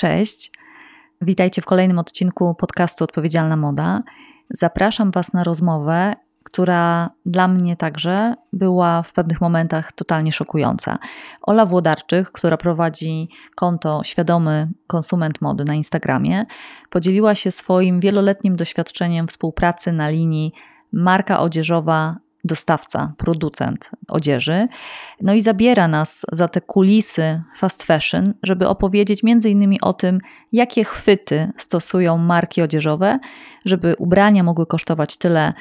Cześć. Witajcie w kolejnym odcinku podcastu Odpowiedzialna Moda. Zapraszam Was na rozmowę, która dla mnie także była w pewnych momentach totalnie szokująca. Ola Włodarczyk, która prowadzi konto Świadomy Konsument Mody na Instagramie, podzieliła się swoim wieloletnim doświadczeniem współpracy na linii marka odzieżowa dostawca, producent odzieży. No i zabiera nas za te kulisy fast fashion, żeby opowiedzieć między innymi o tym, jakie chwyty stosują marki odzieżowe, żeby ubrania mogły kosztować tyle,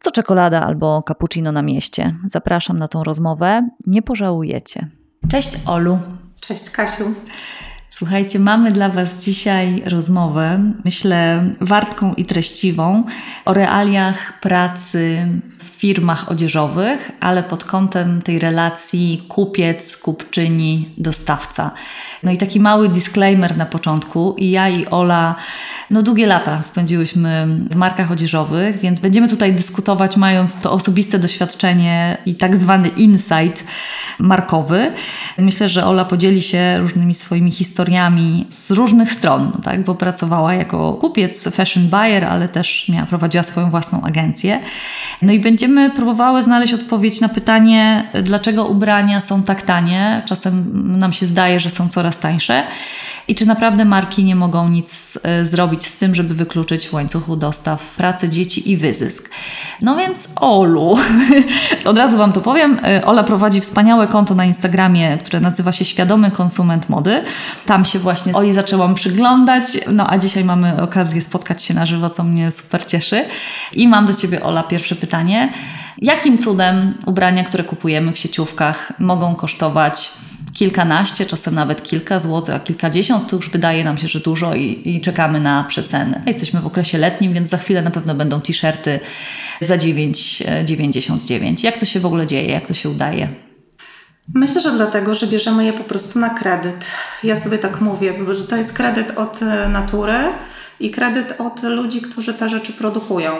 co czekolada albo cappuccino na mieście. Zapraszam na tą rozmowę. Nie pożałujecie. Cześć Olu. Cześć Kasiu. Słuchajcie, mamy dla Was dzisiaj rozmowę, myślę, wartką i treściwą o realiach pracy firmach odzieżowych, ale pod kątem tej relacji kupiec, kupczyni, dostawca. No i taki mały disclaimer na początku. I ja i Ola no długie lata spędziłyśmy w markach odzieżowych, więc będziemy tutaj dyskutować mając to osobiste doświadczenie i tak zwany insight markowy. Myślę, że Ola podzieli się różnymi swoimi historiami z różnych stron, tak? bo pracowała jako kupiec, fashion buyer, ale też miała, prowadziła swoją własną agencję. No i będziemy próbowały znaleźć odpowiedź na pytanie, dlaczego ubrania są tak tanie. Czasem nam się zdaje, że są coraz tańsze i czy naprawdę marki nie mogą nic e, zrobić z tym, żeby wykluczyć w łańcuchu dostaw pracę dzieci i wyzysk. No więc Olu, od razu Wam to powiem, e, Ola prowadzi wspaniałe konto na Instagramie, które nazywa się Świadomy Konsument Mody. Tam się właśnie Oli zaczęłam przyglądać, no a dzisiaj mamy okazję spotkać się na żywo, co mnie super cieszy. I mam do Ciebie Ola pierwsze pytanie. Jakim cudem ubrania, które kupujemy w sieciówkach mogą kosztować kilkanaście, czasem nawet kilka złotych, a kilkadziesiąt to już wydaje nam się, że dużo i, i czekamy na przeceny. Jesteśmy w okresie letnim, więc za chwilę na pewno będą t-shirty za 9,99. Jak to się w ogóle dzieje? Jak to się udaje? Myślę, że dlatego, że bierzemy je po prostu na kredyt. Ja sobie tak mówię, że to jest kredyt od e, natury i kredyt od ludzi, którzy te rzeczy produkują.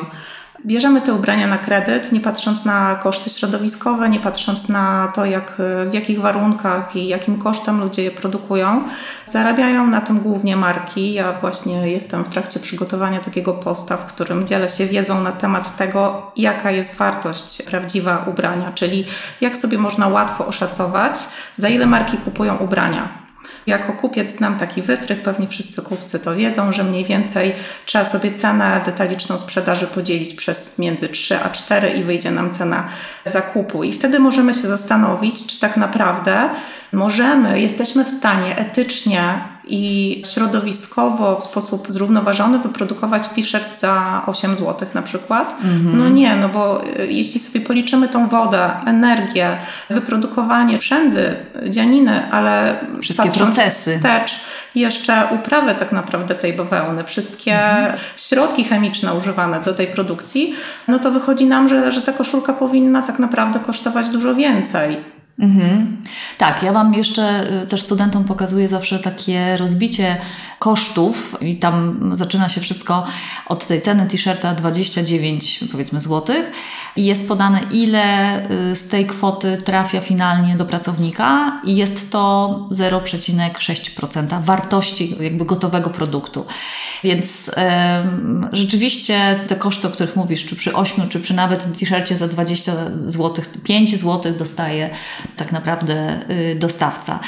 Bierzemy te ubrania na kredyt, nie patrząc na koszty środowiskowe, nie patrząc na to, jak, w jakich warunkach i jakim kosztem ludzie je produkują. Zarabiają na tym głównie marki. Ja właśnie jestem w trakcie przygotowania takiego posta, w którym dzielę się wiedzą na temat tego, jaka jest wartość prawdziwa ubrania, czyli jak sobie można łatwo oszacować, za ile marki kupują ubrania. Jako kupiec znam taki wytrych, pewnie wszyscy kupcy to wiedzą, że mniej więcej trzeba sobie cenę detaliczną sprzedaży podzielić przez między 3 a 4 i wyjdzie nam cena zakupu. I wtedy możemy się zastanowić, czy tak naprawdę możemy, jesteśmy w stanie etycznie i środowiskowo w sposób zrównoważony wyprodukować t-shirt za 8 zł na przykład. Mm-hmm. No nie, no bo y, jeśli sobie policzymy tą wodę, energię, wyprodukowanie przędzy, dzianiny, ale wszystkie procesy. Wstecz, jeszcze uprawę tak naprawdę tej bawełny, wszystkie mm-hmm. środki chemiczne używane do tej produkcji, no to wychodzi nam, że, że ta koszulka powinna tak naprawdę kosztować dużo więcej. Mhm. Tak, ja Wam jeszcze y, też studentom pokazuję zawsze takie rozbicie kosztów i tam zaczyna się wszystko od tej ceny t-shirta 29 powiedzmy złotych i jest podane ile y, z tej kwoty trafia finalnie do pracownika i jest to 0,6% wartości jakby gotowego produktu. Więc rzeczywiście te koszty, o których mówisz, czy przy 8, czy przy nawet t-shircie za 20 zł, 5 zł dostaje tak naprawdę y, dostawca.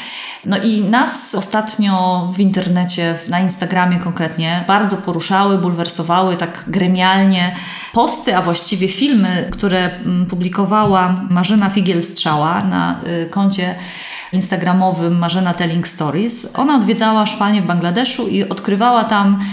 No i nas ostatnio w internecie, na Instagramie konkretnie, bardzo poruszały, bulwersowały tak gremialnie posty, a właściwie filmy, które mm, publikowała Marzena Figiel-Strzała na y, koncie instagramowym Marzena Telling Stories. Ona odwiedzała szwalnię w Bangladeszu i odkrywała tam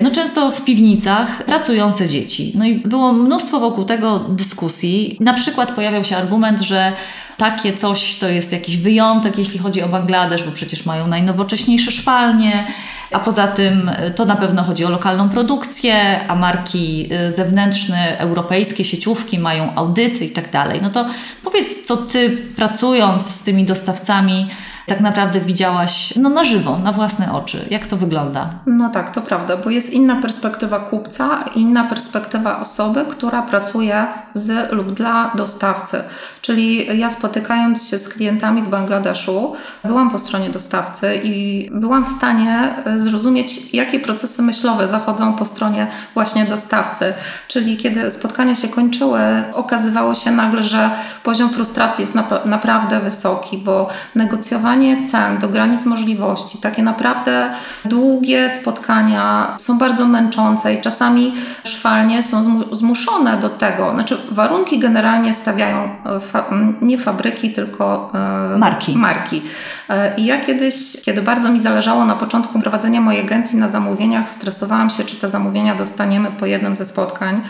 no często w piwnicach pracujące dzieci. No i było mnóstwo wokół tego dyskusji. Na przykład pojawiał się argument, że takie coś to jest jakiś wyjątek, jeśli chodzi o Bangladesz, bo przecież mają najnowocześniejsze szwalnie, a poza tym e, to na pewno chodzi o lokalną produkcję, a marki e, zewnętrzne, europejskie, sieciówki mają audyty i tak dalej. No to powiedz, co ty pracując z tymi dostawcami, tak naprawdę widziałaś no, na żywo, na własne oczy. Jak to wygląda? No tak, to prawda, bo jest inna perspektywa kupca, inna perspektywa osoby, która pracuje z lub dla dostawcy. Czyli ja spotykając się z klientami w Bangladeszu, byłam po stronie dostawcy i byłam w stanie zrozumieć, jakie procesy myślowe zachodzą po stronie właśnie dostawcy. Czyli kiedy spotkania się kończyły, okazywało się nagle, że poziom frustracji jest naprawdę wysoki, bo negocjowanie cen do granic możliwości, takie naprawdę długie spotkania są bardzo męczące i czasami szwalnie są zmuszone do tego. Znaczy, warunki generalnie stawiają e, fa nie fabryki, tylko e, marki. marki. E, I ja kiedyś, kiedy bardzo mi zależało na początku prowadzenia mojej agencji na zamówieniach, stresowałam się, czy te zamówienia dostaniemy po jednym ze spotkań.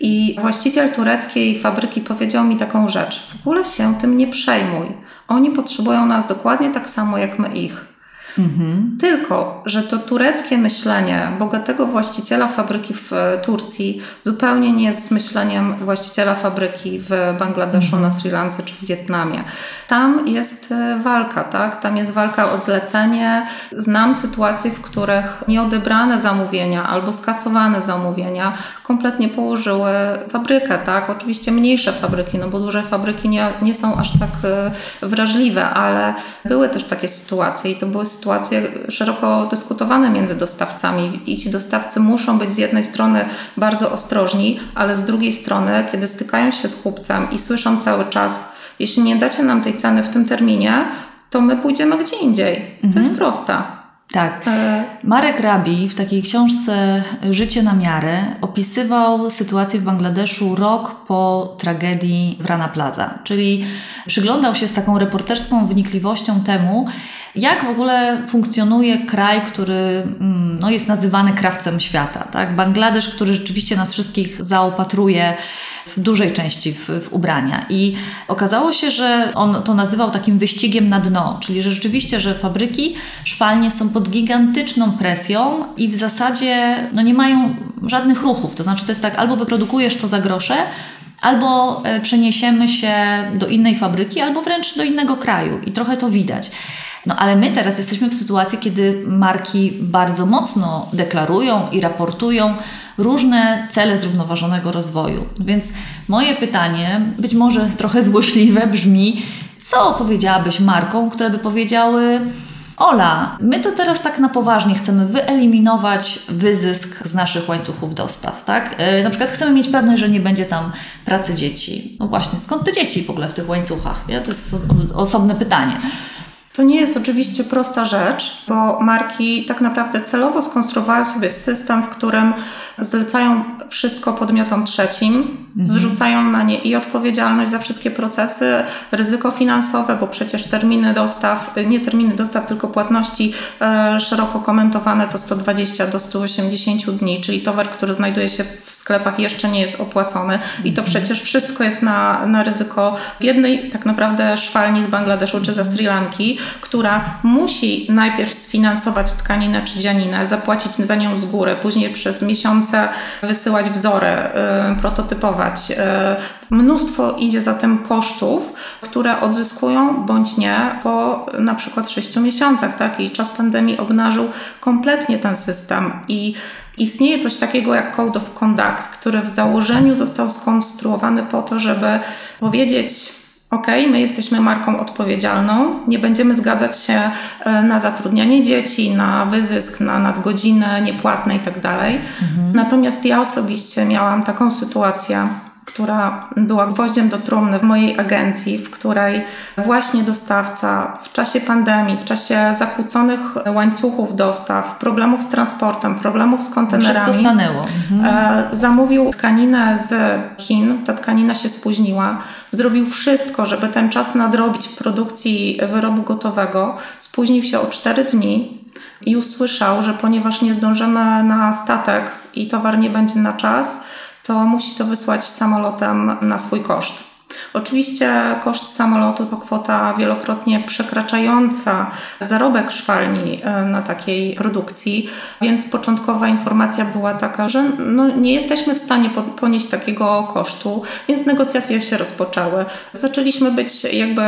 I właściciel tureckiej fabryki powiedział mi taką rzecz: W ogóle się tym nie przejmuj. Oni potrzebują nas dokładnie tak samo jak my ich. Mhm. Tylko, że to tureckie myślenie bogatego właściciela fabryki w e, Turcji zupełnie nie jest myśleniem właściciela fabryki w Bangladeszu, mhm. na Sri Lance czy w Wietnamie. Tam jest e, walka, tak? Tam jest walka o zlecenie. Znam sytuacje, w których nieodebrane zamówienia albo skasowane zamówienia kompletnie położyły fabrykę, tak? Oczywiście mniejsze fabryki, no bo duże fabryki nie, nie są aż tak e, wrażliwe, ale były też takie sytuacje i to były sytuacje, sytuacje szeroko dyskutowane między dostawcami i ci dostawcy muszą być z jednej strony bardzo ostrożni, ale z drugiej strony, kiedy stykają się z kupcem i słyszą cały czas, jeśli nie dacie nam tej ceny w tym terminie, to my pójdziemy gdzie indziej. Mhm. To jest mhm. proste. Tak. E, Marek Rabi w takiej książce Życie na miarę opisywał sytuację w Bangladeszu rok po tragedii w Rana Plaza, czyli przyglądał się z taką reporterską wynikliwością temu, jak w ogóle funkcjonuje kraj, który mm, no, jest nazywany krawcem świata. Tak? Bangladesz, który rzeczywiście nas wszystkich zaopatruje w dużej części w, w, ubrania. I okazało się, że on to nazywał takim wyścigiem na dno, czyli że rzeczywiście, że fabryki szwalnie są pod gigantyczną presją i w zasadzie no, nie mają żadnych ruchów. To znaczy, to jest tak, albo wyprodukujesz to za grosze, albo e, przeniesiemy się do innej fabryki, albo wręcz do innego kraju. I trochę to widać. No ale my teraz jesteśmy w sytuacji, kiedy marki bardzo mocno deklarują i raportują różne cele zrównoważonego rozwoju. Więc moje pytanie, być może trochę złośliwe, brzmi: co powiedziałabyś markom, które by powiedziały, Ola, my to teraz tak na poważnie chcemy wyeliminować wyzysk z naszych łańcuchów dostaw, tak? Yy, na przykład chcemy mieć pewność, że nie będzie tam pracy dzieci. No właśnie, skąd te dzieci w ogóle w tych łańcuchach? Nie? To jest osobne pytanie. To nie jest oczywiście prosta rzecz, bo marki tak naprawdę celowo skonstruowały sobie system, w którym zlecają wszystko podmiotom trzecim, mhm. zrzucają na nie i odpowiedzialność za wszystkie procesy, ryzyko finansowe, bo przecież terminy dostaw, nie terminy dostaw, tylko płatności e, szeroko komentowane to 120 do 180 dni, czyli towar, który znajduje się w sklepach jeszcze nie jest opłacony i to mhm. przecież wszystko jest na, na ryzyko jednej tak naprawdę szwalni z Bangladeszu czy ze Sri Lanki, która musi najpierw sfinansować tkaninę czy dzianinę, zapłacić za nią z góry, później przez miesiące wysyłać wzory, y, prototypować. Y, mnóstwo idzie za tym kosztów, które odzyskują bądź nie po na przykład 6 miesiącach. Tak? I czas pandemii obnażył kompletnie ten system i Istnieje coś takiego jak Code of Conduct, który w założeniu został skonstruowany po to, żeby powiedzieć, OK, my jesteśmy marką odpowiedzialną, nie będziemy zgadzać się e, na zatrudnianie dzieci, na wyzysk, na nadgodziny niepłatne itd. Tak mhm. Natomiast ja osobiście miałam taką sytuację, która była gwoździem do trumny w mojej agencji, w której właśnie dostawca w czasie pandemii, w czasie zakłóconych łańcuchów dostaw, problemów z transportem, problemów z kontenerami, stanęło. Mhm. E, zamówił tkaninę z Chin, ta tkanina się spóźniła, zrobił wszystko, żeby ten czas nadrobić w produkcji wyrobu gotowego, spóźnił się o 4 dni, i usłyszał, że ponieważ nie zdążymy na statek i towar nie będzie na czas, to musi to wysłać samolotem na swój koszt. Oczywiście koszt samolotu to kwota wielokrotnie przekraczająca zarobek szwalni e, na takiej produkcji, więc początkowa informacja była taka, że no nie jesteśmy w stanie ponieść takiego kosztu, więc negocjacje się rozpoczęły. Zaczęliśmy być jakby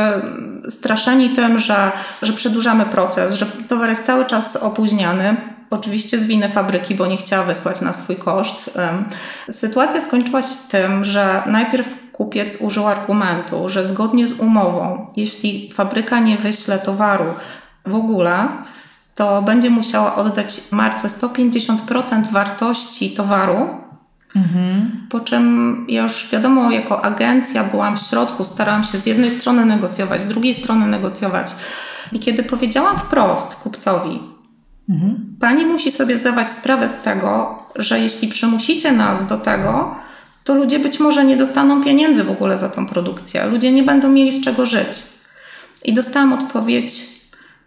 straszeni tym, że, że przedłużamy proces, że towar jest cały czas opóźniany. Oczywiście z winy fabryki, bo nie chciała wysłać na swój koszt. Sytuacja skończyła się tym, że najpierw kupiec użył argumentu, że zgodnie z umową, jeśli fabryka nie wyśle towaru w ogóle, to będzie musiała oddać marce 150% wartości towaru. Mhm. Po czym ja już wiadomo, jako agencja byłam w środku, starałam się z jednej strony negocjować, z drugiej strony negocjować. I kiedy powiedziałam wprost kupcowi, mhm. pani musi sobie zdawać sprawę z tego, że jeśli przymusicie nas do tego, to ludzie być może nie dostaną pieniędzy w ogóle za tą produkcję. Ludzie nie będą mieli z czego żyć. I dostałam odpowiedź: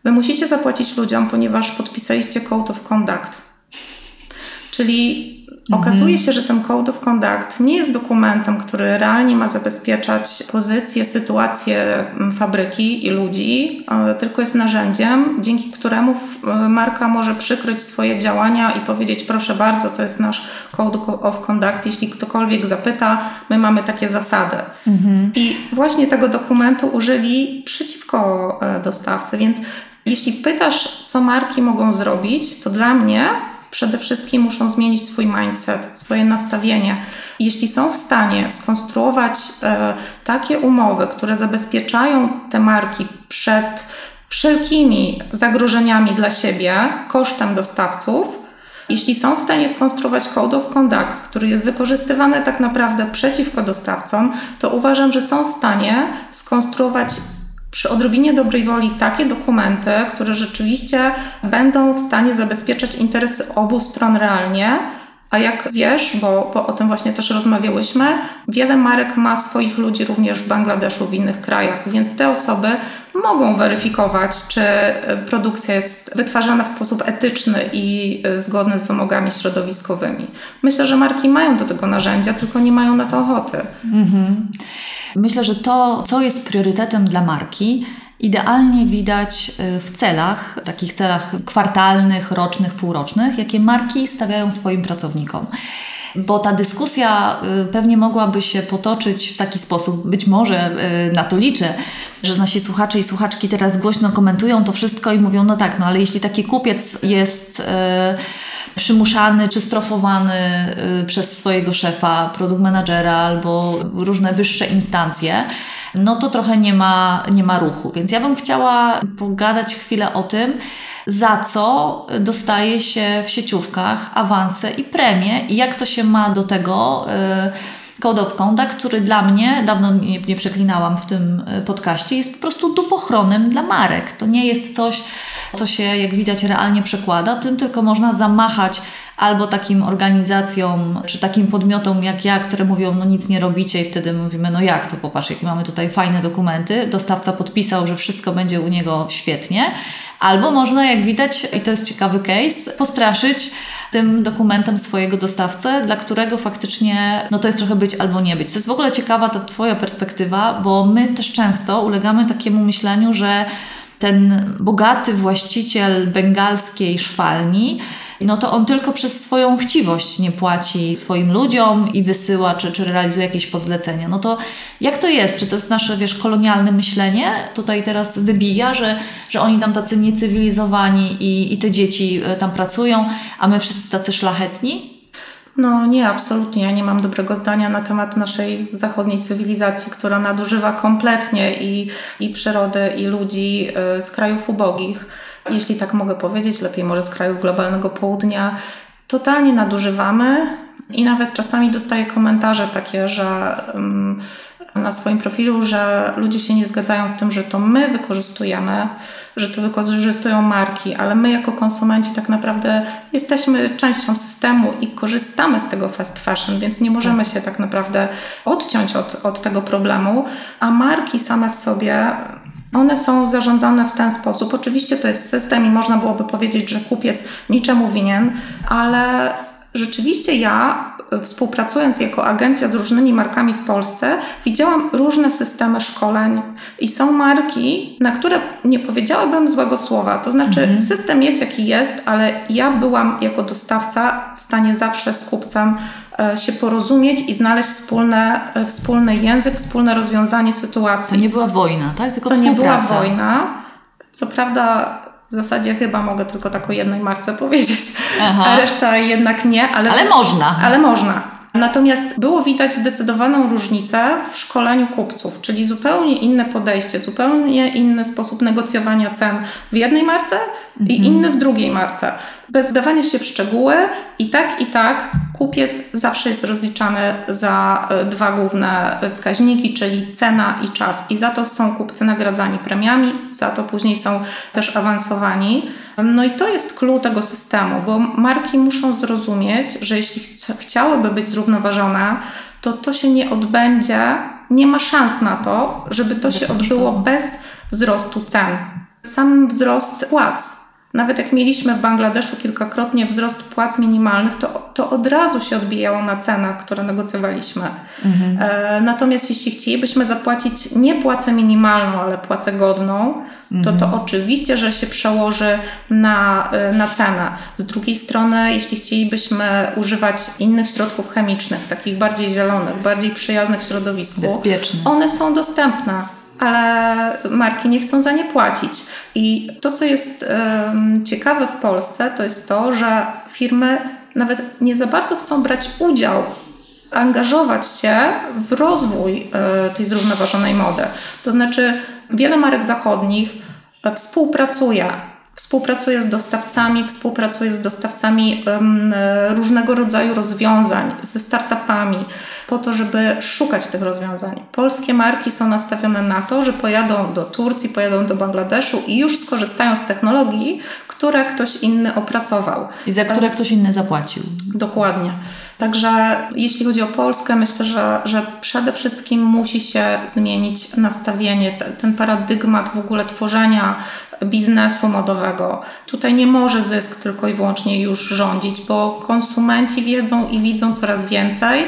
Wy musicie zapłacić ludziom, ponieważ podpisaliście Code of Conduct. Czyli Okazuje się, że ten Code of Conduct nie jest dokumentem, który realnie ma zabezpieczać pozycję, sytuację mm, fabryki i ludzi, tylko jest narzędziem, dzięki któremu marka może przykryć swoje działania i powiedzieć: Proszę bardzo, to jest nasz Code of Conduct. Jeśli ktokolwiek zapyta, my mamy takie zasady. Mhm. I właśnie tego dokumentu użyli przeciwko e, dostawcy. Więc jeśli pytasz, co marki mogą zrobić, to dla mnie przede wszystkim muszą zmienić swój mindset, swoje nastawienie. Jeśli są w stanie skonstruować e, takie umowy, które zabezpieczają te marki przed wszelkimi zagrożeniami dla siebie kosztem dostawców, jeśli są w stanie skonstruować Code of Conduct, który jest wykorzystywany tak naprawdę przeciwko dostawcom, to uważam, że są w stanie skonstruować przy odrobinie dobrej woli takie dokumenty, które rzeczywiście będą w stanie zabezpieczać interesy obu stron realnie. A jak wiesz, bo, bo o tym właśnie też rozmawiałyśmy, wiele marek ma swoich ludzi również w Bangladeszu, w innych krajach, więc te osoby mogą weryfikować, czy produkcja jest wytwarzana w sposób etyczny i zgodny z wymogami środowiskowymi. Myślę, że marki mają do tego narzędzia, tylko nie mają na to ochoty. Mhm. Myślę, że to, co jest priorytetem dla marki, idealnie widać y, w celach, takich celach kwartalnych, rocznych, półrocznych, jakie marki stawiają swoim pracownikom. Bo ta dyskusja y, pewnie mogłaby się potoczyć w taki sposób, być może y, na to liczę, że nasi słuchacze i słuchaczki teraz głośno komentują to wszystko i mówią, no tak, no ale jeśli taki kupiec jest przymuszany czy strofowany przez swojego szefa, produkt managera albo różne wyższe instancje, no to trochę nie ma, nie ma ruchu. Więc ja bym chciała pogadać chwilę o tym, za co dostaje się w sieciówkach awanse i premie i jak to się ma do tego. Y, Code of Conduct, który dla mnie, dawno nie, nie przeklinałam w tym y, podcaście, jest po prostu dupochronem dla marek. To nie jest coś, co się, jak widać, realnie przekłada, tym tylko można zamachać albo takim organizacjom, czy takim podmiotom jak ja, które mówią, no nic nie robicie i wtedy mówimy, no jak to, popatrz, mamy tutaj fajne dokumenty, dostawca podpisał, że wszystko będzie u niego świetnie, albo można, jak widać, i to jest ciekawy case, postraszyć tym dokumentem swojego dostawcę, dla którego faktycznie no to jest trochę być albo nie być. To jest w ogóle ciekawa ta Twoja perspektywa, bo my też często ulegamy takiemu myśleniu, że ten bogaty właściciel bengalskiej szwalni, no to on tylko przez swoją chciwość nie płaci swoim ludziom i wysyła, czy, czy realizuje jakieś podzlecenia. No to jak to jest? Czy to jest nasze, wiesz, kolonialne myślenie? Tutaj teraz wybija, że, że oni tam tacy niecywilizowani i, i te dzieci e, tam pracują, a my wszyscy tacy szlachetni? No nie, absolutnie. Ja nie mam dobrego zdania na temat naszej zachodniej cywilizacji, która nadużywa kompletnie i, i przyrody, i ludzi y, z krajów ubogich. Jeśli tak mogę powiedzieć, lepiej może z krajów globalnego południa. Totalnie nadużywamy i nawet czasami dostaję komentarze takie, że um, na swoim profilu, że ludzie się nie zgadzają z tym, że to my wykorzystujemy, że to wykorzystują marki, ale my jako konsumenci tak naprawdę jesteśmy częścią systemu i korzystamy z tego fast fashion, więc nie możemy się tak naprawdę odciąć od, od tego problemu, a marki same w sobie one są zarządzane w ten sposób. Oczywiście to jest system i można byłoby powiedzieć, że kupiec niczemu winien, ale rzeczywiście ja, współpracując jako agencja z różnymi markami w Polsce, widziałam różne systemy szkoleń i są marki, na które nie powiedziałabym złego słowa. To znaczy, mhm. system jest jaki jest, ale ja byłam jako dostawca w stanie zawsze z kupcem e, się porozumieć i znaleźć wspólne, e, wspólny język, wspólne rozwiązanie sytuacji. To nie była wojna, tak? Tylko to nie była wojna. Co prawda w zasadzie chyba mogę tylko tak o jednej marce powiedzieć, Aha. a reszta jednak nie. Ale, ale można. Ale można. Natomiast było widać zdecydowaną różnicę w szkoleniu kupców, czyli zupełnie inne podejście, zupełnie inny sposób negocjowania cen w jednej marce mhm. i inny w drugiej marce. Bez wdawania się w szczegóły i tak i tak kupiec zawsze jest rozliczany za e, dwa główne wskaźniki, czyli cena i czas. I za to są kupcy nagradzani premiami, za to później są też awansowani. No i to jest clue tego systemu, bo marki muszą zrozumieć, że jeśli ch chciałyby być zrównoważone, to to się nie odbędzie, nie ma szans na to, żeby to się odbyło bez wzrostu cen. Sam wzrost płac nawet jak mieliśmy w Bangladeszu kilkakrotnie wzrost płac minimalnych, to, to od razu się odbijało na cenach, które negocjowaliśmy. Mhm. E, natomiast jeśli chcielibyśmy zapłacić nie płacę minimalną, ale płacę godną, to to mhm. oczywiście, że się przełoży na, e, na cenę. Z drugiej strony, jeśli chcielibyśmy używać innych środków chemicznych, takich bardziej zielonych, bardziej przyjaznych środowisku, one są dostępne ale marki nie chcą za nie płacić. I to, co jest um, ciekawe w Polsce, to jest to, że firmy nawet nie za bardzo chcą brać udział, angażować się w rozwój y, tej zrównoważonej mody. To znaczy, wiele marek zachodnich e, współpracuje Współpracuję z dostawcami, współpracuję z dostawcami um, różnego rodzaju rozwiązań, ze startupami, po to, żeby szukać tych rozwiązań. Polskie marki są nastawione na to, że pojadą do Turcji, pojadą do Bangladeszu i już skorzystają z technologii, które ktoś inny opracował. I za które ktoś inny zapłacił. Dokładnie. Także jeśli chodzi o Polskę, myślę, że, że przede wszystkim musi się zmienić nastawienie, ten paradygmat w ogóle tworzenia biznesu modowego. Tutaj nie może zysk tylko i wyłącznie już rządzić, bo konsumenci wiedzą i widzą coraz więcej.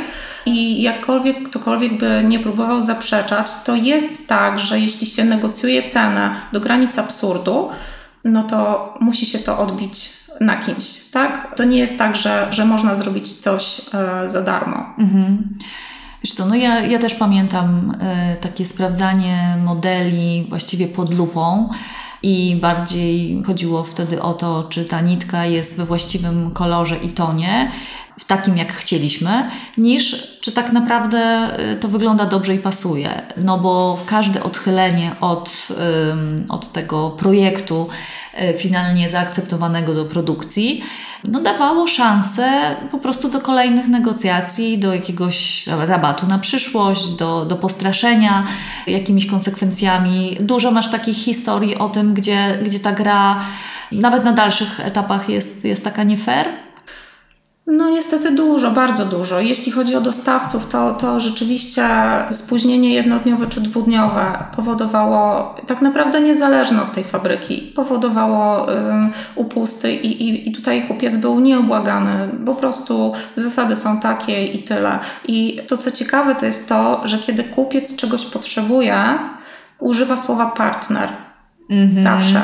I jakkolwiek ktokolwiek by nie próbował zaprzeczać, to jest tak, że jeśli się negocjuje cenę do granic absurdu, no to musi się to odbić na kimś, tak? To nie jest tak, że, że można zrobić coś e, za darmo. Mhm. Wiesz co, no ja, ja też pamiętam e, takie sprawdzanie modeli właściwie pod lupą i bardziej chodziło wtedy o to, czy ta nitka jest we właściwym kolorze i tonie, takim jak chcieliśmy, niż czy tak naprawdę y, to wygląda dobrze i pasuje. No bo każde odchylenie od, od tego projektu y, finalnie zaakceptowanego do produkcji no dawało szansę po prostu do kolejnych negocjacji, do jakiegoś rabatu na przyszłość, do, do postraszenia jakimiś konsekwencjami. Dużo masz takich historii o tym, gdzie, gdzie ta gra nawet na dalszych etapach jest, jest taka nie fair? No niestety dużo, bardzo dużo. Jeśli chodzi o dostawców, to, to rzeczywiście spóźnienie jednodniowe czy dwudniowe powodowało, tak naprawdę niezależne od tej fabryki, powodowało y, upusty i, i, i tutaj kupiec był nieobłagany. Po prostu zasady są takie i tyle. I to co ciekawe to jest to, że kiedy kupiec czegoś potrzebuje, używa słowa partner. Mhm. Zawsze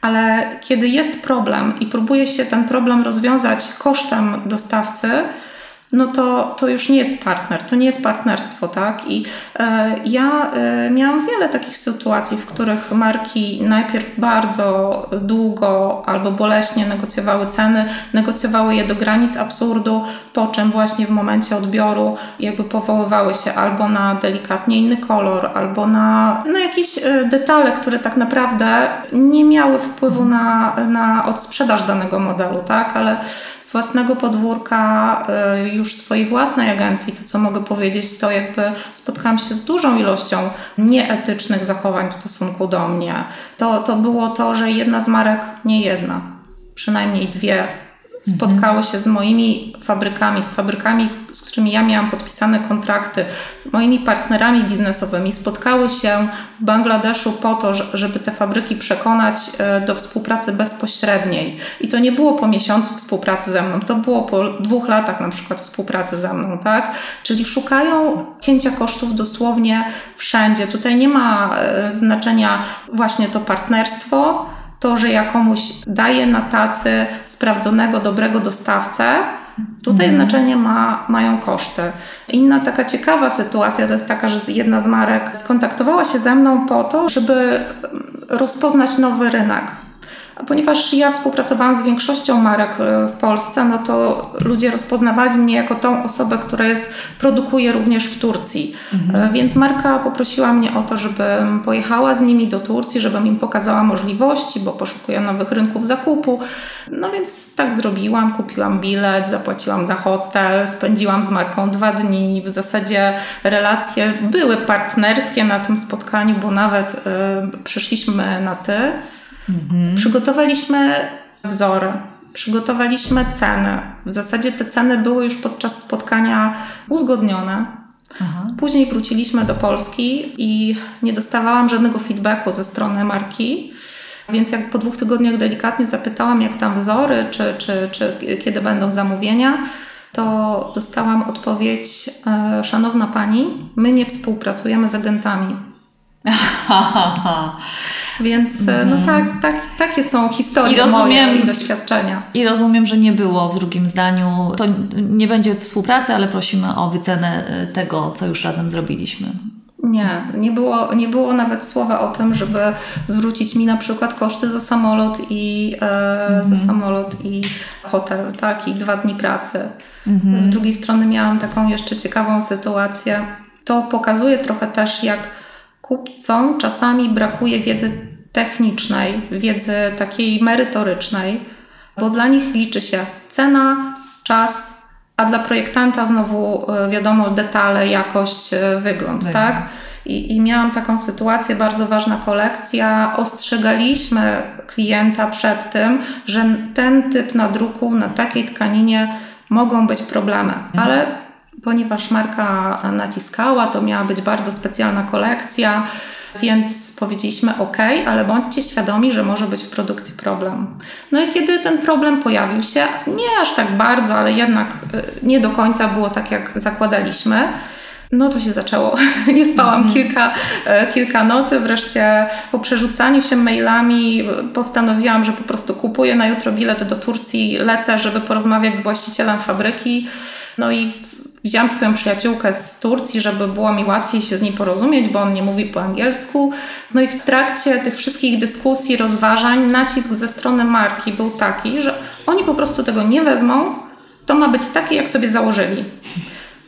ale kiedy jest problem i próbuje się ten problem rozwiązać kosztem dostawcy, no to, to już nie jest partner, to nie jest partnerstwo, tak? I e, ja e, miałam wiele takich sytuacji, w których marki najpierw bardzo długo albo boleśnie negocjowały ceny, negocjowały je do granic absurdu, po czym właśnie w momencie odbioru jakby powoływały się albo na delikatnie inny kolor, albo na, na jakieś e, detale, które tak naprawdę nie miały wpływu na, na odsprzedaż danego modelu, tak? Ale z własnego podwórka y, już swojej własnej agencji, to co mogę powiedzieć, to jakby spotkałam się z dużą ilością nieetycznych zachowań w stosunku do mnie. To, to było to, że jedna z marek, nie jedna, przynajmniej dwie, spotkały się z moimi fabrykami, z fabrykami, z którymi ja miałam podpisane kontrakty, z moimi partnerami biznesowymi, spotkały się w Bangladeszu po to, żeby te fabryki przekonać e, do współpracy bezpośredniej. I to nie było po miesiącu współpracy ze mną, to było po dwóch latach na przykład współpracy ze mną, tak? Czyli szukają cięcia kosztów dosłownie wszędzie. Tutaj nie ma e, znaczenia właśnie to partnerstwo, to, że ja komuś daję na tacy sprawdzonego, dobrego dostawcę, Tutaj mhm. znaczenie ma, mają koszty. Inna taka ciekawa sytuacja to jest taka, że jedna z marek skontaktowała się ze mną po to, żeby rozpoznać nowy rynek. A ponieważ ja współpracowałam z większością marek e, w Polsce, no to ludzie rozpoznawali mnie jako tą osobę, która jest, produkuje również w Turcji. Mhm. E, więc marka poprosiła mnie o to, żebym pojechała z nimi do Turcji, żebym im pokazała możliwości, bo poszukuję nowych rynków zakupu. No więc tak zrobiłam, kupiłam bilet, zapłaciłam za hotel, spędziłam z marką dwa dni. W zasadzie relacje były partnerskie na tym spotkaniu, bo nawet y, przyszliśmy na ty. Mhm. Przygotowaliśmy wzory, przygotowaliśmy ceny. W zasadzie te ceny były już podczas spotkania uzgodnione. Aha. Później wróciliśmy do Polski i nie dostawałam żadnego feedbacku ze strony marki. Więc jak po dwóch tygodniach delikatnie zapytałam, jak tam wzory, czy, czy, czy kiedy będą zamówienia, to dostałam odpowiedź: e, Szanowna pani, my nie współpracujemy z agentami. Więc mm. no mhm. tak, tak, takie są historie I rozumiem, moje i doświadczenia. I rozumiem, że nie było w drugim zdaniu, to nie będzie współpracy, ale prosimy o wycenę e, tego, co już razem zrobiliśmy. Nie, nie było, nie było nawet słowa o tym, żeby zwrócić mi na przykład koszty za samolot i e, mm. za samolot i hotel, tak, i dwa dni pracy. Mm. Z drugiej strony miałam taką jeszcze ciekawą sytuację. To pokazuje trochę też, jak kupcom czasami brakuje wiedzy technicznej, wiedzy takiej merytorycznej, bo dla nich liczy się cena, czas, a dla projektanta znowu e, wiadomo detale, jakość, e, wygląd, tak? tak? I, I miałam taką sytuację, bardzo ważna kolekcja. Ostrzegaliśmy klienta przed tym, że ten typ nadruku na takiej tkaninie mogą być problemy, mhm. ale ponieważ marka naciskała, to miała być bardzo specjalna kolekcja. Więc powiedzieliśmy OK, ale bądźcie świadomi, że może być w produkcji problem. No i kiedy ten problem pojawił się, nie aż tak bardzo, ale jednak y, nie do końca było tak, jak zakładaliśmy. No to się zaczęło. Nie spałam mm. kilka, y, kilka nocy. Wreszcie po przerzucaniu się mailami postanowiłam, że po prostu kupuję na jutro bilet do Turcji, lecę, żeby porozmawiać z właścicielem fabryki. No i Wziąłam swoją przyjaciółkę z Turcji, żeby było mi łatwiej się z nim porozumieć, bo on nie mówi po angielsku. No i w trakcie tych wszystkich dyskusji, rozważań, nacisk ze strony marki był taki, że oni po prostu tego nie wezmą, to ma być takie, jak sobie założyli.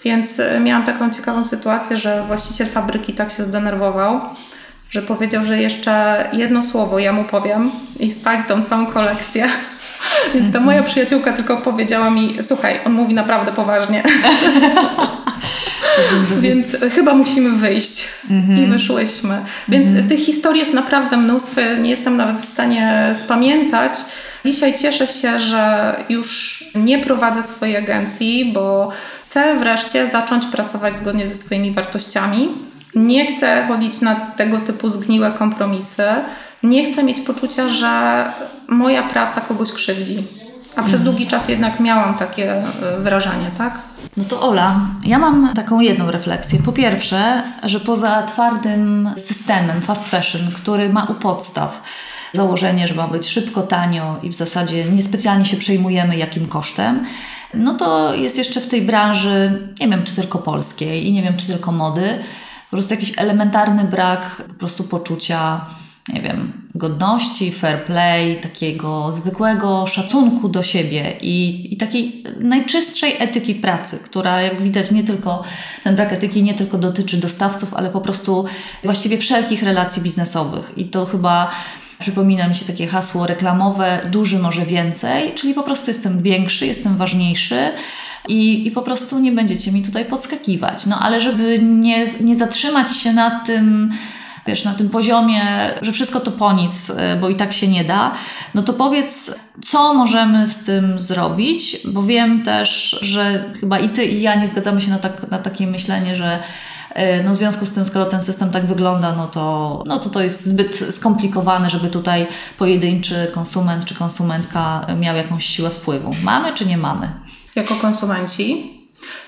Więc e, miałam taką ciekawą sytuację, że właściciel fabryki tak się zdenerwował, że powiedział, że jeszcze jedno słowo ja mu powiem i spali tą całą kolekcję. Więc ta moja przyjaciółka tylko powiedziała mi, słuchaj, on mówi naprawdę poważnie. Więc chyba musimy wyjść. Mhm. I wyszłyśmy. Więc mhm. tych historii jest naprawdę mnóstwo. Nie jestem nawet w stanie spamiętać. Dzisiaj cieszę się, że już nie prowadzę swojej agencji, bo chcę wreszcie zacząć pracować zgodnie ze swoimi wartościami. Nie chcę chodzić na tego typu zgniłe kompromisy nie chcę mieć poczucia, że moja praca kogoś krzywdzi. A przez mhm. długi czas jednak miałam takie e, wrażenie, tak? No to Ola, ja mam taką jedną refleksję. Po pierwsze, że poza twardym systemem fast fashion, który ma u podstaw założenie, że ma być szybko, tanio i w zasadzie niespecjalnie się przejmujemy jakim kosztem, no to jest jeszcze w tej branży, nie wiem czy tylko polskiej i nie wiem czy tylko mody, po prostu jakiś elementarny brak po prostu poczucia nie wiem, godności, fair play, takiego zwykłego szacunku do siebie i, i takiej najczystszej etyki pracy, która jak widać nie tylko, ten brak etyki nie tylko dotyczy dostawców, ale po prostu właściwie wszelkich relacji biznesowych. I to chyba przypomina mi się takie hasło reklamowe, duży może więcej, czyli po prostu jestem większy, jestem ważniejszy. I, I po prostu nie będziecie mi tutaj podskakiwać. No ale żeby nie, nie zatrzymać się na tym, wiesz, na tym poziomie, że wszystko to po nic, e, bo i tak się nie da, no to powiedz, co możemy z tym zrobić, bo wiem też, że chyba i ty, i ja nie zgadzamy się na, tak, na takie myślenie, że e, no w związku z tym, skoro ten system tak wygląda, no to, no to to jest zbyt skomplikowane, żeby tutaj pojedynczy konsument czy konsumentka miał jakąś siłę wpływu. Mamy czy nie mamy? Jako konsumenci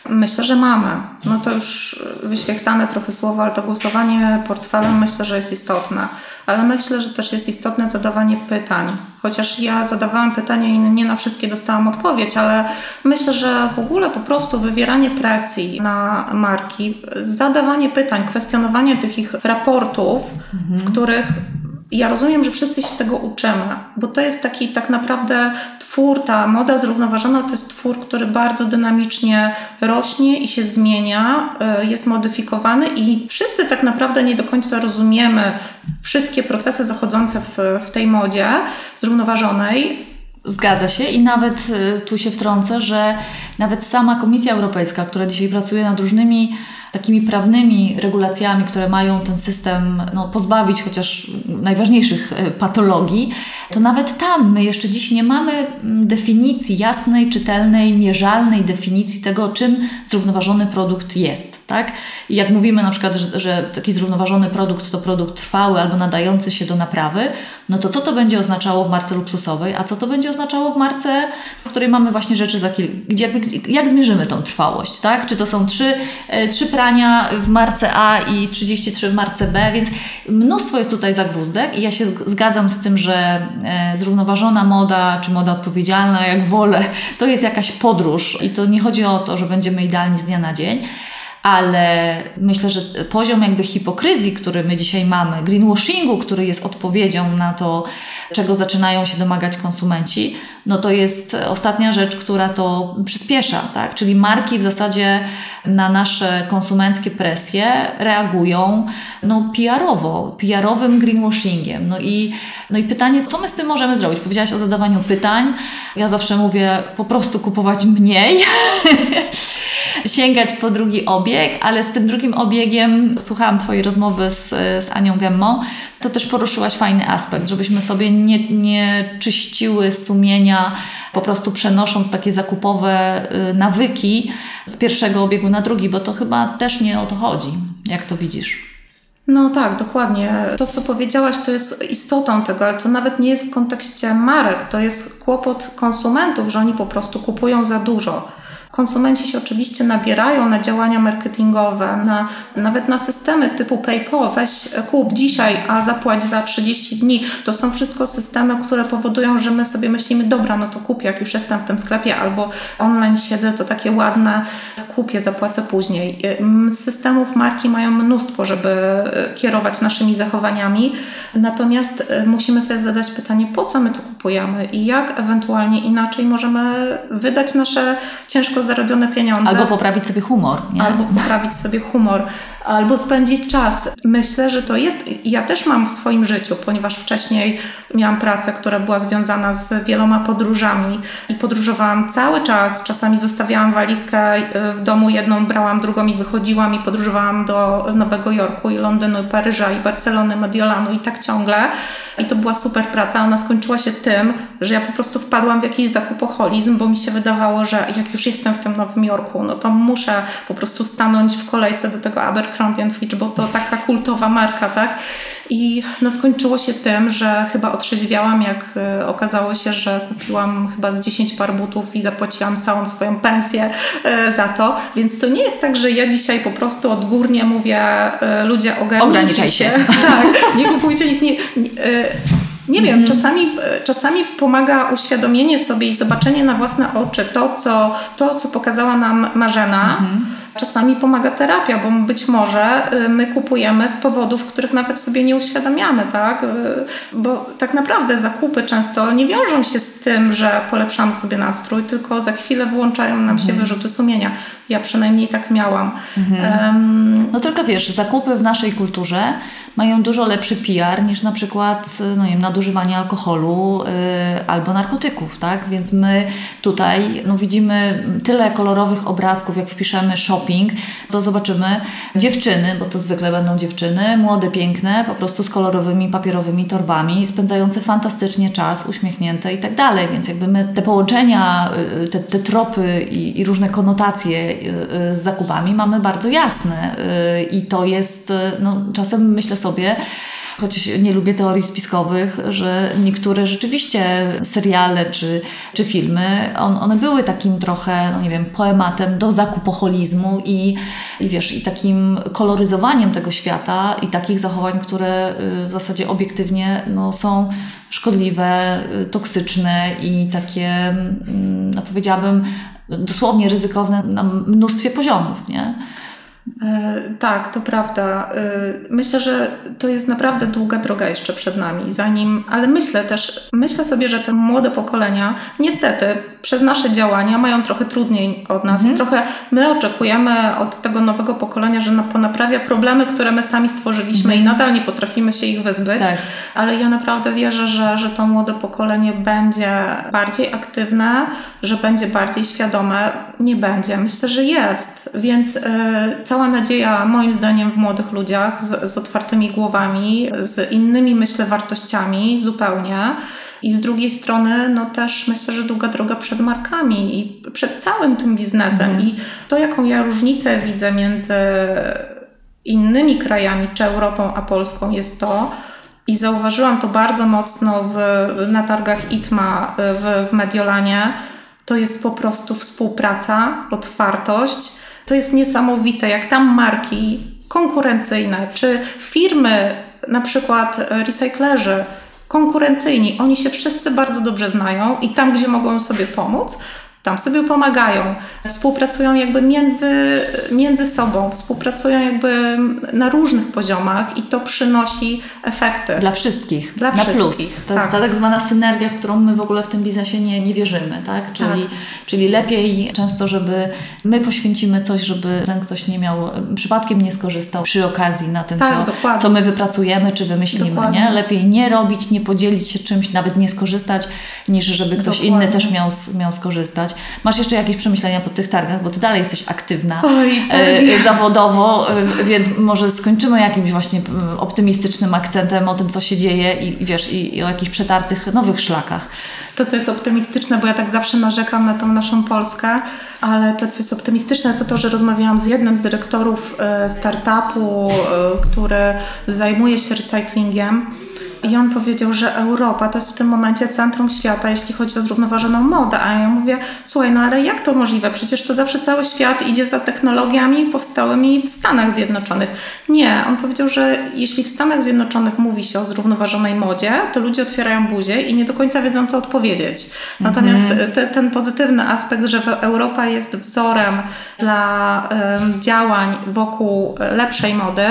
Myślę, że mamy. No to już wyświechtane trochę słowo, ale to głosowanie portfelem myślę, że jest istotne. Ale myślę, że też jest istotne zadawanie pytań. Chociaż ja zadawałam pytania i nie na wszystkie dostałam odpowiedź, ale myślę, że w ogóle po prostu wywieranie presji na marki, zadawanie pytań, kwestionowanie tych ich raportów, mhm. w których ja rozumiem, że wszyscy się tego uczymy, bo to jest taki tak naprawdę twór, ta moda zrównoważona to jest twór, który bardzo dynamicznie rośnie i się zmienia, e, jest modyfikowany i wszyscy tak naprawdę nie do końca rozumiemy wszystkie procesy zachodzące w, w tej modzie zrównoważonej. Zgadza się i nawet e, tu się wtrącę, że nawet sama Komisja Europejska, która dzisiaj pracuje nad różnymi takimi prawnymi regulacjami, które mają ten system no, pozbawić chociaż najważniejszych e, patologii, to nawet tam my jeszcze dziś nie mamy mm, definicji jasnej, czytelnej, mierzalnej definicji tego, czym zrównoważony produkt jest. Tak? I jak mówimy na przykład, że, że taki zrównoważony produkt to produkt trwały albo nadający się do naprawy, no to co to będzie oznaczało w marce luksusowej, a co to będzie oznaczało w marce, w której mamy właśnie rzeczy za kilka, gdzie, jak zmierzymy tą trwałość, tak? Czy to są trzy, e, trzy prania w marce A i 33 w marce B, więc mnóstwo jest tutaj zagwózdek i ja się zgadzam z tym, że e, zrównoważona moda, czy moda odpowiedzialna, jak wolę, to jest jakaś podróż i to nie chodzi o to, że będziemy idealni z dnia na dzień, ale myślę, że poziom jakby hipokryzji, który my dzisiaj mamy, greenwashingu, który jest odpowiedzią na to, czego zaczynają się domagać konsumenci, no to jest ostatnia rzecz, która to przyspiesza, tak? Czyli marki w zasadzie na nasze konsumenckie presje reagują no, PR-owo, PR-owym greenwashingiem. No i, no i pytanie, co my z tym możemy zrobić? Powiedziałaś o zadawaniu pytań. Ja zawsze mówię po prostu kupować mniej. sięgać po drugi obieg, ale z tym drugim obiegiem słuchałam Twojej rozmowy z, z Anią Gemmo, to też poruszyłaś fajny aspekt, żebyśmy sobie nie, nie czyściły sumienia, po prostu przenosząc takie zakupowe y, nawyki z pierwszego obiegu na drugi, bo to chyba też nie o to chodzi. Jak to widzisz? No tak, dokładnie. To, co powiedziałaś, to jest istotą tego, ale to nawet nie jest w kontekście marek, to jest kłopot konsumentów, że oni po prostu kupują za dużo. Konsumenci się oczywiście nabierają na działania marketingowe, na, nawet na systemy typu PayPal, weź kup dzisiaj, a zapłać za 30 dni. To są wszystko systemy, które powodują, że my sobie myślimy, dobra, no to kupię, jak już jestem w tym sklepie, albo online siedzę, to takie ładne, kupię, zapłacę później. Systemów marki mają mnóstwo, żeby e, kierować naszymi zachowaniami, natomiast e, musimy sobie zadać pytanie, po co my to kupujemy i jak ewentualnie inaczej możemy wydać nasze ciężko zarobione pieniądze. Albo poprawić sobie humor. Nie? Albo poprawić sobie humor albo spędzić czas. Myślę, że to jest. Ja też mam w swoim życiu, ponieważ wcześniej miałam pracę, która była związana z wieloma podróżami i podróżowałam cały czas. Czasami zostawiałam walizkę w domu, jedną brałam, drugą i wychodziłam i podróżowałam do Nowego Jorku i Londynu, i Paryża, i Barcelony, Mediolanu i tak ciągle. I to była super praca. Ona skończyła się tym, że ja po prostu wpadłam w jakiś zakupoholizm, bo mi się wydawało, że jak już jestem w tym Nowym Jorku, no to muszę po prostu stanąć w kolejce do tego Abercrombie Fitch, bo to taka kultowa marka, tak? I no skończyło się tym, że chyba otrzeźwiałam, jak y, okazało się, że kupiłam chyba z 10 par butów i zapłaciłam całą swoją pensję y, za to. Więc to nie jest tak, że ja dzisiaj po prostu odgórnie mówię, y, ludzie ogarnijcie się. tak, nie kupujcie nic. Nie, nie, nie wiem, mm. czasami, czasami pomaga uświadomienie sobie i zobaczenie na własne oczy to, co, to, co pokazała nam Marzena. Mm. Czasami pomaga terapia, bo być może y, my kupujemy z powodów, których nawet sobie nie uświadamiamy, tak? Y, bo tak naprawdę zakupy często nie wiążą się z tym, że polepszamy sobie nastrój, tylko za chwilę włączają nam się mhm. wyrzuty sumienia. Ja przynajmniej tak miałam. Mhm. Um, no tylko wiesz, zakupy w naszej kulturze mają dużo lepszy PR niż na przykład no nie nadużywanie alkoholu yy, albo narkotyków, tak? Więc my tutaj no, widzimy tyle kolorowych obrazków, jak wpiszemy shopping, to zobaczymy dziewczyny, bo to zwykle będą dziewczyny, młode, piękne, po prostu z kolorowymi papierowymi torbami, spędzające fantastycznie czas, uśmiechnięte i tak dalej. Więc jakby my te połączenia, y, te, te tropy i, i różne konotacje z zakupami mamy bardzo jasne. I to jest, no, czasem myślę sobie, choć nie lubię teorii spiskowych, że niektóre rzeczywiście seriale czy, czy filmy, on, one były takim trochę, no nie wiem, poematem do zakupoholizmu i, i wiesz, i takim koloryzowaniem tego świata i takich zachowań, które y, w zasadzie obiektywnie no, są szkodliwe, y, toksyczne i takie, mm, no powiedziałabym, dosłownie ryzykowne na mnóstwie poziomów, nie? E, tak, to prawda. E, myślę, że to jest naprawdę długa droga jeszcze przed nami, zanim, ale myślę też, myślę sobie, że te młode pokolenia niestety przez nasze działania mają trochę trudniej od nas mhm. i trochę my oczekujemy od tego nowego pokolenia, że ponaprawia problemy, które my sami stworzyliśmy mhm. i nadal nie potrafimy się ich wyzbyć, tak. ale ja naprawdę wierzę, że, że to młode pokolenie będzie bardziej aktywne, że będzie bardziej świadome. Nie będzie, myślę, że jest, więc yy, cała nadzieja moim zdaniem w młodych ludziach z, z otwartymi głowami, z innymi myślę wartościami zupełnie. I z drugiej strony, no też myślę, że długa droga przed markami i przed całym tym biznesem. Mhm. I to, jaką ja różnicę widzę między innymi krajami, czy Europą, a Polską, jest to, i zauważyłam to bardzo mocno w, na targach ITMA w, w Mediolanie, to jest po prostu współpraca, otwartość to jest niesamowite, jak tam marki konkurencyjne, czy firmy, na przykład e, recyklerzy, konkurencyjni, oni się wszyscy bardzo dobrze znają i tam, gdzie mogą sobie pomóc, tam sobie pomagają, współpracują jakby między, między sobą, współpracują jakby na różnych poziomach i to przynosi efekty. Dla wszystkich, Dla na wszystkich, plus. Ta, tak. ta tak zwana synergia, w którą my w ogóle w tym biznesie nie, nie wierzymy, tak? Czyli, tak. czyli lepiej często, żeby my poświęcimy coś, żeby ten ktoś nie miał, przypadkiem nie skorzystał przy okazji na tym, tak, co, co my wypracujemy czy wymyślimy, nie? Lepiej nie robić, nie podzielić się czymś, nawet nie skorzystać, niż żeby ktoś dokładnie. inny też miał, miał skorzystać. Masz jeszcze jakieś przemyślenia po tych targach, bo Ty dalej jesteś aktywna Oj, e, zawodowo, e, więc może skończymy jakimś właśnie optymistycznym akcentem o tym, co się dzieje i, i wiesz, i, i o jakichś przetartych nowych szlakach. To, co jest optymistyczne, bo ja tak zawsze narzekam na tą naszą Polskę, ale to, co jest optymistyczne, to to, że rozmawiałam z jednym z dyrektorów e, startupu, który zajmuje się recyklingiem i on powiedział, że Europa to jest w tym momencie centrum świata, jeśli chodzi o zrównoważoną modę. A ja mówię, słuchaj, no ale jak to możliwe? Przecież to zawsze cały świat idzie za technologiami powstałymi w Stanach Zjednoczonych. Nie, on powiedział, że jeśli w Stanach Zjednoczonych mówi się o zrównoważonej modzie, to ludzie otwierają buzię i nie do końca wiedzą, co odpowiedzieć. Natomiast mhm. te, ten pozytywny aspekt, że Europa jest wzorem dla um, działań wokół lepszej mody,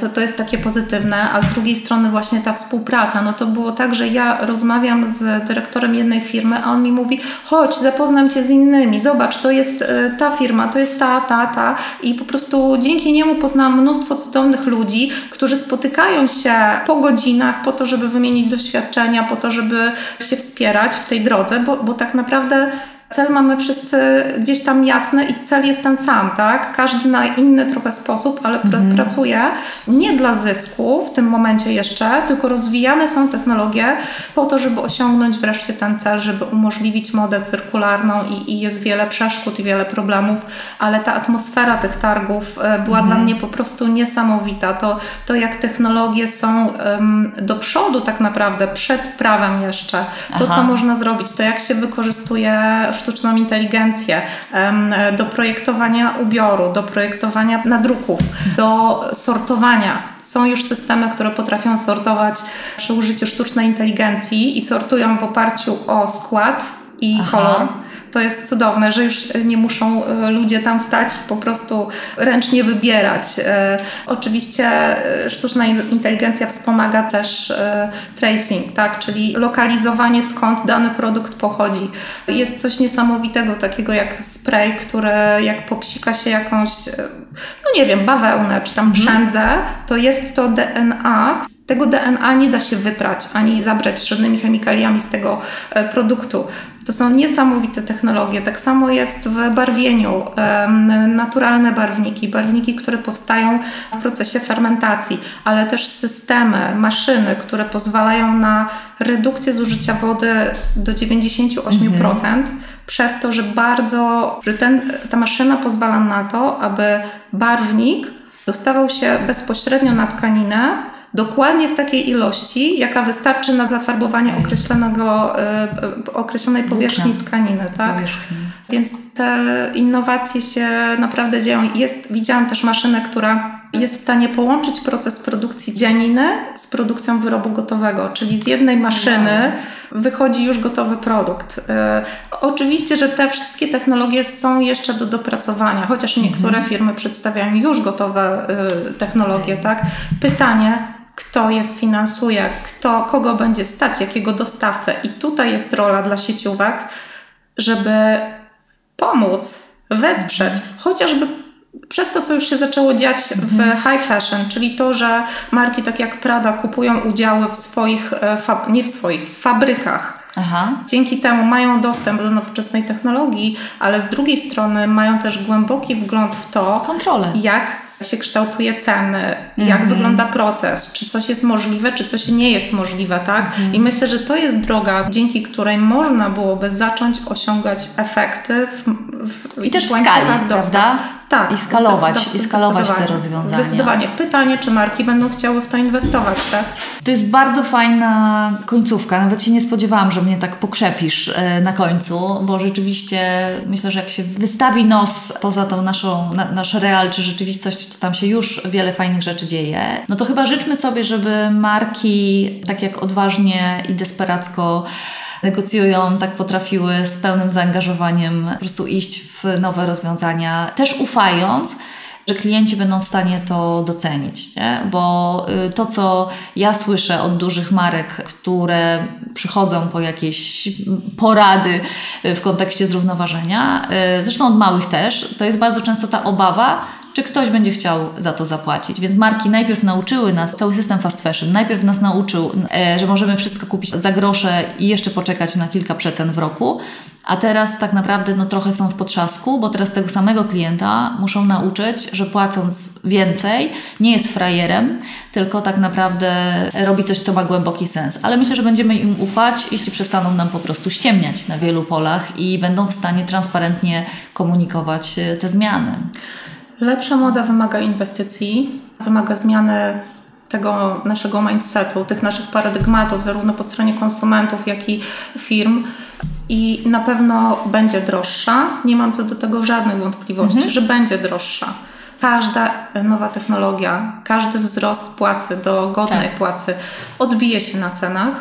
to, to jest takie pozytywne, a z drugiej strony właśnie ta współpraca, no to było tak, że ja rozmawiam z dyrektorem jednej firmy, a on mi mówi, chodź, zapoznam Cię z innymi, zobacz, to jest e, ta firma, to jest ta, ta, ta. I po prostu dzięki niemu poznałam mnóstwo cudownych ludzi, którzy spotykają się po godzinach po to, żeby wymienić doświadczenia, po to, żeby się wspierać w tej drodze, bo, bo tak naprawdę cel mamy wszyscy gdzieś tam jasny i cel jest ten sam, tak? Każdy na inny trochę sposób, ale mhm. pracuje nie dla zysku w tym momencie jeszcze, tylko rozwijane są technologie po to, żeby osiągnąć wreszcie ten cel, żeby umożliwić modę cyrkularną i, i jest wiele przeszkód i wiele problemów, ale ta atmosfera tych targów e, była mhm. dla mnie po prostu niesamowita. To, to jak technologie są um, do przodu tak naprawdę, przed prawem jeszcze, to Aha. co można zrobić, to jak się wykorzystuje sztuczną inteligencję, do projektowania ubioru, do projektowania nadruków, do sortowania. Są już systemy, które potrafią sortować przy użyciu sztucznej inteligencji i sortują w oparciu o skład i Aha. kolor to jest cudowne, że już nie muszą e, ludzie tam stać, po prostu ręcznie wybierać. E, oczywiście e, sztuczna inteligencja wspomaga też tracing, tak, czyli lokalizowanie skąd dany produkt pochodzi. Jest coś niesamowitego takiego jak spray, które jak popsika się jakąś no nie wiem, bawełnę czy tam brzędzę, to jest to DNA, tego DNA nie da się wyprać ani zabrać żadnymi chemikaliami z tego e, produktu. To są niesamowite technologie. Tak samo jest w barwieniu. Naturalne barwniki, barwniki, które powstają w procesie fermentacji, ale też systemy, maszyny, które pozwalają na redukcję zużycia wody do 98%. Mhm. Przez to, że bardzo, że ten, ta maszyna pozwala na to, aby barwnik dostawał się bezpośrednio na tkaninę, dokładnie w takiej ilości, jaka wystarczy na zafarbowanie określonego, e, określonej powierzchni tkaniny. Tak? Powierzchni. Więc te innowacje się naprawdę dzieją. Jest, widziałam też maszynę, która jest w stanie połączyć proces produkcji dzianiny z produkcją wyrobu gotowego, czyli z jednej maszyny wychodzi już gotowy produkt. E, oczywiście, że te wszystkie technologie są jeszcze do dopracowania, chociaż niektóre mhm. firmy przedstawiają już gotowe e, technologie, tak? Pytanie, kto je sfinansuje, kto, kogo będzie stać, jakiego dostawcę. I tutaj jest rola dla sieciówek, żeby pomóc, wesprzeć, chociażby przez to, co już się zaczęło dziać w mhm. high fashion, czyli to, że marki tak jak Prada kupują udziały w swoich, e, nie w swoich, w fabrykach. Aha. Dzięki temu mają dostęp do nowoczesnej technologii, ale z drugiej strony mają też głęboki wgląd w to, Kontrolę. jak się kształtuje ceny, jak mm -hmm. wygląda proces, czy coś jest możliwe, czy coś nie jest możliwe, tak? Mm -hmm. I myślę, że to jest droga, dzięki której można byłoby zacząć osiągać efekty w, w I też w skali, prawda? Tak. I skalować, i skalować te rozwiązania. Zdecydowanie. Pytanie, czy marki będą chciały w to inwestować, tak? To jest bardzo fajna końcówka. Nawet się nie spodziewałam, że mnie tak pokrzepisz e, na końcu, bo rzeczywiście myślę, że jak się wystawi nos poza tą naszą, na, nasz real czy rzeczywistość, to tam się już wiele fajnych rzeczy dzieje. No to chyba życzmy sobie, żeby marki tak jak odważnie i desperacko negocjują, tak potrafiły z pełnym zaangażowaniem po prostu iść w nowe rozwiązania, też ufając, że klienci będą w stanie to docenić, nie? bo y, to, co ja słyszę od dużych marek, które przychodzą po jakieś porady w kontekście zrównoważenia, y, zresztą od małych też, to jest bardzo często ta obawa, czy ktoś będzie chciał za to zapłacić. Więc marki najpierw nauczyły nas, cały system fast fashion, najpierw nas nauczył, e, że możemy wszystko kupić za grosze i jeszcze poczekać na kilka przecen w roku. A teraz tak naprawdę no, trochę są w potrzasku, bo teraz tego samego klienta muszą nauczyć, że płacąc więcej nie jest frajerem, tylko tak naprawdę robi coś, co ma głęboki sens. Ale myślę, że będziemy im ufać, jeśli przestaną nam po prostu ściemniać na wielu polach i będą w stanie transparentnie komunikować e, te zmiany. Lepsza moda wymaga inwestycji, wymaga zmiany tego naszego mindsetu, tych naszych paradygmatów, zarówno po stronie konsumentów, jak i firm. I na pewno będzie droższa. Nie mam co do tego żadnych wątpliwości, mhm. że będzie droższa. Każda nowa technologia, każdy wzrost płacy do godnej tak. płacy odbije się na cenach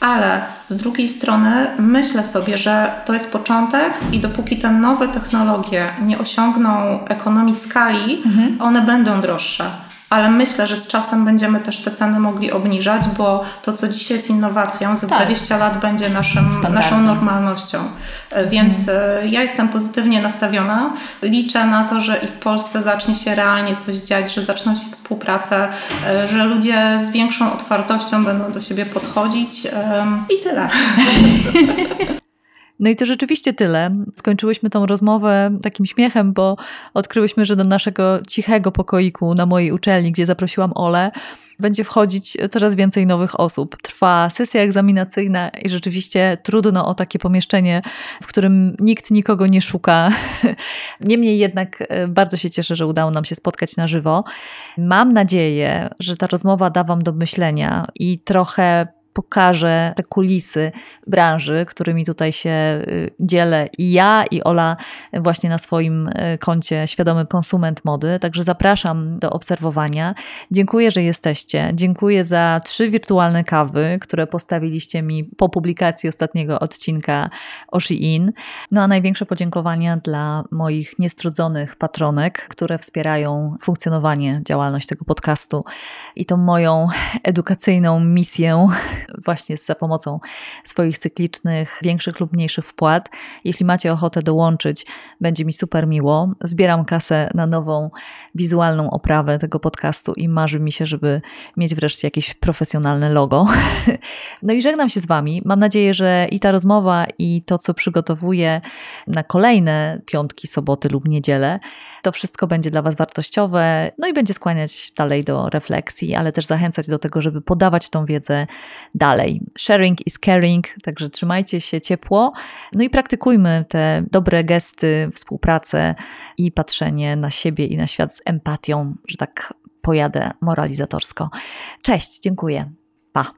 ale z drugiej strony myślę sobie, że to jest początek i dopóki te nowe technologie nie osiągną ekonomii skali, mhm. one będą droższe ale myślę, że z czasem będziemy też te ceny mogli obniżać, bo to, co dzisiaj jest innowacją, za tak. 20 lat będzie naszym, naszą normalnością. E, więc hmm. ja jestem pozytywnie nastawiona. Liczę na to, że i w Polsce zacznie się realnie coś dziać, że zaczną się współprace, e, że ludzie z większą otwartością będą do siebie podchodzić i tyle. No i to rzeczywiście tyle. Skończyłyśmy tą rozmowę takim śmiechem, bo odkryłyśmy, że do naszego cichego pokoiku na mojej uczelni, gdzie zaprosiłam Ole, będzie wchodzić coraz więcej nowych osób. Trwa sesja egzaminacyjna i rzeczywiście trudno o takie pomieszczenie, w którym nikt nikogo nie szuka. Niemniej jednak e, bardzo się cieszę, że udało nam się spotkać na żywo. Mam nadzieję, że ta rozmowa da Wam do myślenia i trochę pokażę te kulisy branży, którymi tutaj się y, dzielę i ja, i Ola właśnie na swoim y, koncie Świadomy Konsument Mody. Także zapraszam do obserwowania. Dziękuję, że jesteście. Dziękuję za trzy wirtualne kawy, które postawiliście mi po publikacji ostatniego odcinka o Shein. No a największe podziękowania dla moich niestrudzonych patronek, które wspierają funkcjonowanie, działalność tego podcastu i tą moją edukacyjną misję właśnie za pomocą swoich cyklicznych, większych lub mniejszych wpłat. Jeśli macie ochotę dołączyć, będzie mi super miło. Zbieram kasę na nową wizualną oprawę tego podcastu i marzy mi się, żeby mieć wreszcie jakieś profesjonalne logo. No i żegnam się z Wami. Mam nadzieję, że i ta rozmowa, i to, co przygotowuję na kolejne piątki, soboty lub niedzielę, to wszystko będzie dla Was wartościowe, no i będzie skłaniać dalej do refleksji, ale też zachęcać do tego, żeby podawać tą wiedzę dalej. Sharing is caring, także trzymajcie się ciepło, no i praktykujmy te dobre gesty, współpracę i patrzenie na siebie i na świat z empatią, że tak pojadę moralizatorsko. Cześć, dziękuję. Pa.